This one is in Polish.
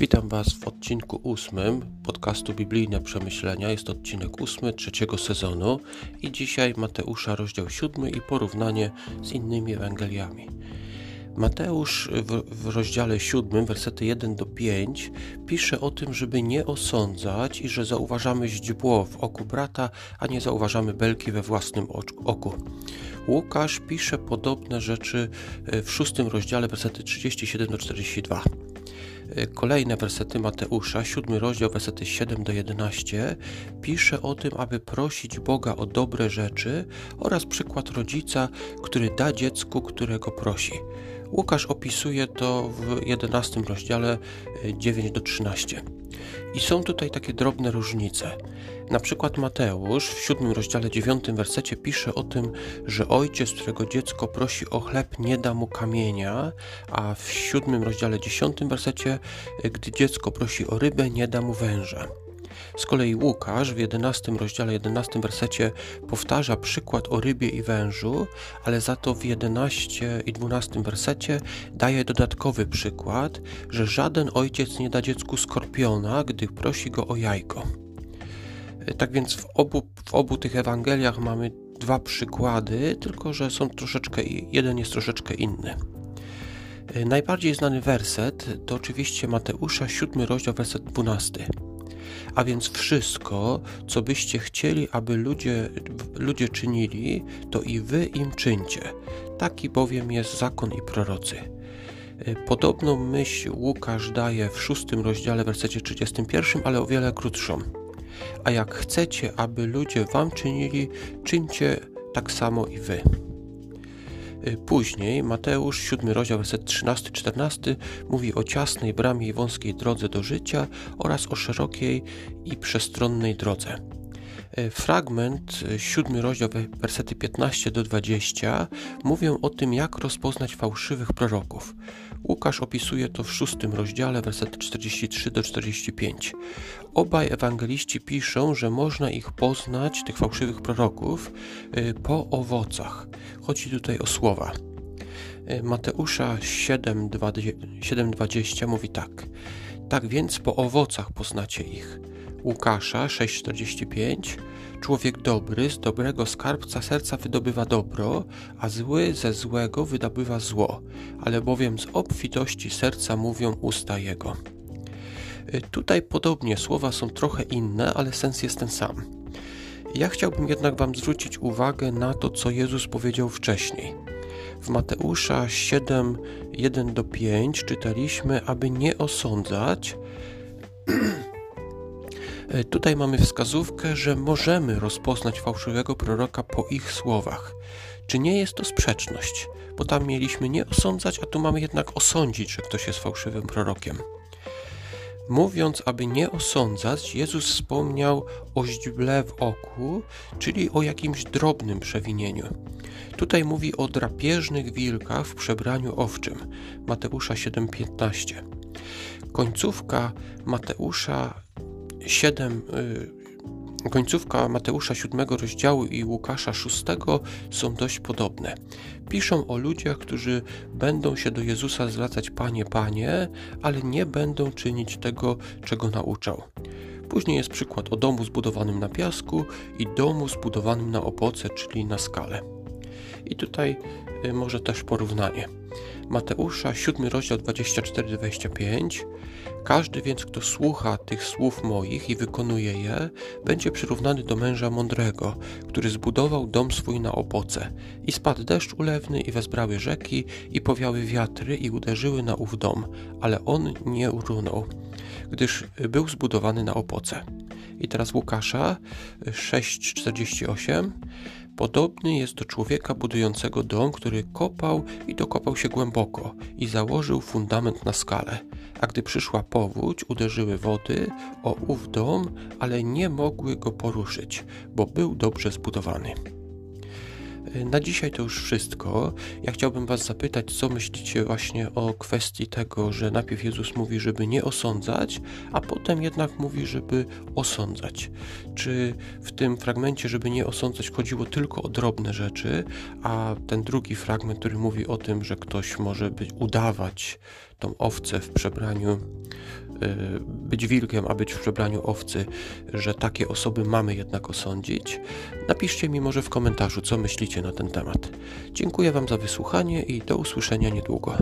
Witam Was w odcinku ósmym podcastu Biblijne Przemyślenia. Jest odcinek ósmy trzeciego sezonu i dzisiaj Mateusza rozdział siódmy i porównanie z innymi Ewangeliami. Mateusz w, w rozdziale siódmym, wersety 1 do 5, pisze o tym, żeby nie osądzać i że zauważamy źdźbło w oku brata, a nie zauważamy belki we własnym oku. Łukasz pisze podobne rzeczy w szóstym rozdziale, wersety 37 do 42. Kolejne wersety Mateusza, siódmy rozdział, wersety 7 do 11, pisze o tym, aby prosić Boga o dobre rzeczy oraz przykład rodzica, który da dziecku, którego prosi. Łukasz opisuje to w 11 rozdziale 9 do 13. I są tutaj takie drobne różnice. Na przykład Mateusz w siódmym rozdziale dziewiątym wersecie pisze o tym, że ojciec, którego dziecko prosi o chleb, nie da mu kamienia, a w siódmym rozdziale dziesiątym wersecie, gdy dziecko prosi o rybę, nie da mu węża. Z kolei Łukasz w 11 rozdziale 11 wersecie powtarza przykład o rybie i wężu, ale za to w 11 i 12 wersecie daje dodatkowy przykład, że żaden ojciec nie da dziecku skorpiona, gdy prosi go o jajko. Tak więc w obu, w obu tych Ewangeliach mamy dwa przykłady, tylko że są troszeczkę, jeden jest troszeczkę inny. Najbardziej znany werset to oczywiście Mateusza, 7 rozdział, werset 12. A więc wszystko, co byście chcieli, aby ludzie, ludzie czynili, to i wy im czyńcie. Taki bowiem jest zakon i prorocy. Podobną myśl Łukasz daje w szóstym rozdziale, wersecie 31, ale o wiele krótszą. A jak chcecie, aby ludzie wam czynili, czyńcie tak samo i wy. Y, później Mateusz, 7 rozdział, werset 13-14 mówi o ciasnej bramie i wąskiej drodze do życia oraz o szerokiej i przestronnej drodze. Y, fragment, 7 y, rozdział, wersety 15 do 20 mówią o tym, jak rozpoznać fałszywych proroków. Łukasz opisuje to w szóstym rozdziale, wersety 43 do 45. Obaj ewangeliści piszą, że można ich poznać, tych fałszywych proroków, po owocach. Chodzi tutaj o słowa. Mateusza 7:20 mówi tak: Tak więc po owocach poznacie ich. Łukasza 6:45 Człowiek dobry z dobrego skarbca serca wydobywa dobro, a zły ze złego wydobywa zło, ale bowiem z obfitości serca mówią usta jego. Tutaj podobnie słowa są trochę inne, ale sens jest ten sam. Ja chciałbym jednak Wam zwrócić uwagę na to, co Jezus powiedział wcześniej. W Mateusza 7, 1 do 5 czytaliśmy, aby nie osądzać. Tutaj mamy wskazówkę, że możemy rozpoznać fałszywego proroka po ich słowach. Czy nie jest to sprzeczność? Bo tam mieliśmy nie osądzać, a tu mamy jednak osądzić, że ktoś jest fałszywym prorokiem. Mówiąc, aby nie osądzać, Jezus wspomniał o źdźble w oku, czyli o jakimś drobnym przewinieniu. Tutaj mówi o drapieżnych wilkach w przebraniu owczym. Mateusza 7:15. Końcówka Mateusza 7 Końcówka Mateusza 7 rozdziału i Łukasza 6 są dość podobne. Piszą o ludziach, którzy będą się do Jezusa zwracać Panie, Panie, ale nie będą czynić tego, czego nauczał. Później jest przykład o domu zbudowanym na piasku i domu zbudowanym na opoce, czyli na skale. I tutaj y, może też porównanie. Mateusza 7 rozdział 24-25 Każdy więc, kto słucha tych słów moich i wykonuje je, będzie przyrównany do męża mądrego, który zbudował dom swój na opoce. I spadł deszcz ulewny i wezbrały rzeki i powiały wiatry i uderzyły na ów dom, ale on nie urunął, gdyż był zbudowany na opoce. I teraz Łukasza 6:48 Podobny jest do człowieka budującego dom, który kopał i dokopał się głęboko i założył fundament na skale. A gdy przyszła powódź, uderzyły wody o ów dom, ale nie mogły go poruszyć, bo był dobrze zbudowany. Na dzisiaj to już wszystko. Ja chciałbym Was zapytać, co myślicie właśnie o kwestii tego, że najpierw Jezus mówi, żeby nie osądzać, a potem jednak mówi, żeby osądzać. Czy w tym fragmencie, żeby nie osądzać, chodziło tylko o drobne rzeczy, a ten drugi fragment, który mówi o tym, że ktoś może być, udawać tą owcę w przebraniu być wilkiem, a być w przebraniu owcy, że takie osoby mamy jednak osądzić? Napiszcie mi może w komentarzu, co myślicie na ten temat. Dziękuję Wam za wysłuchanie i do usłyszenia niedługo.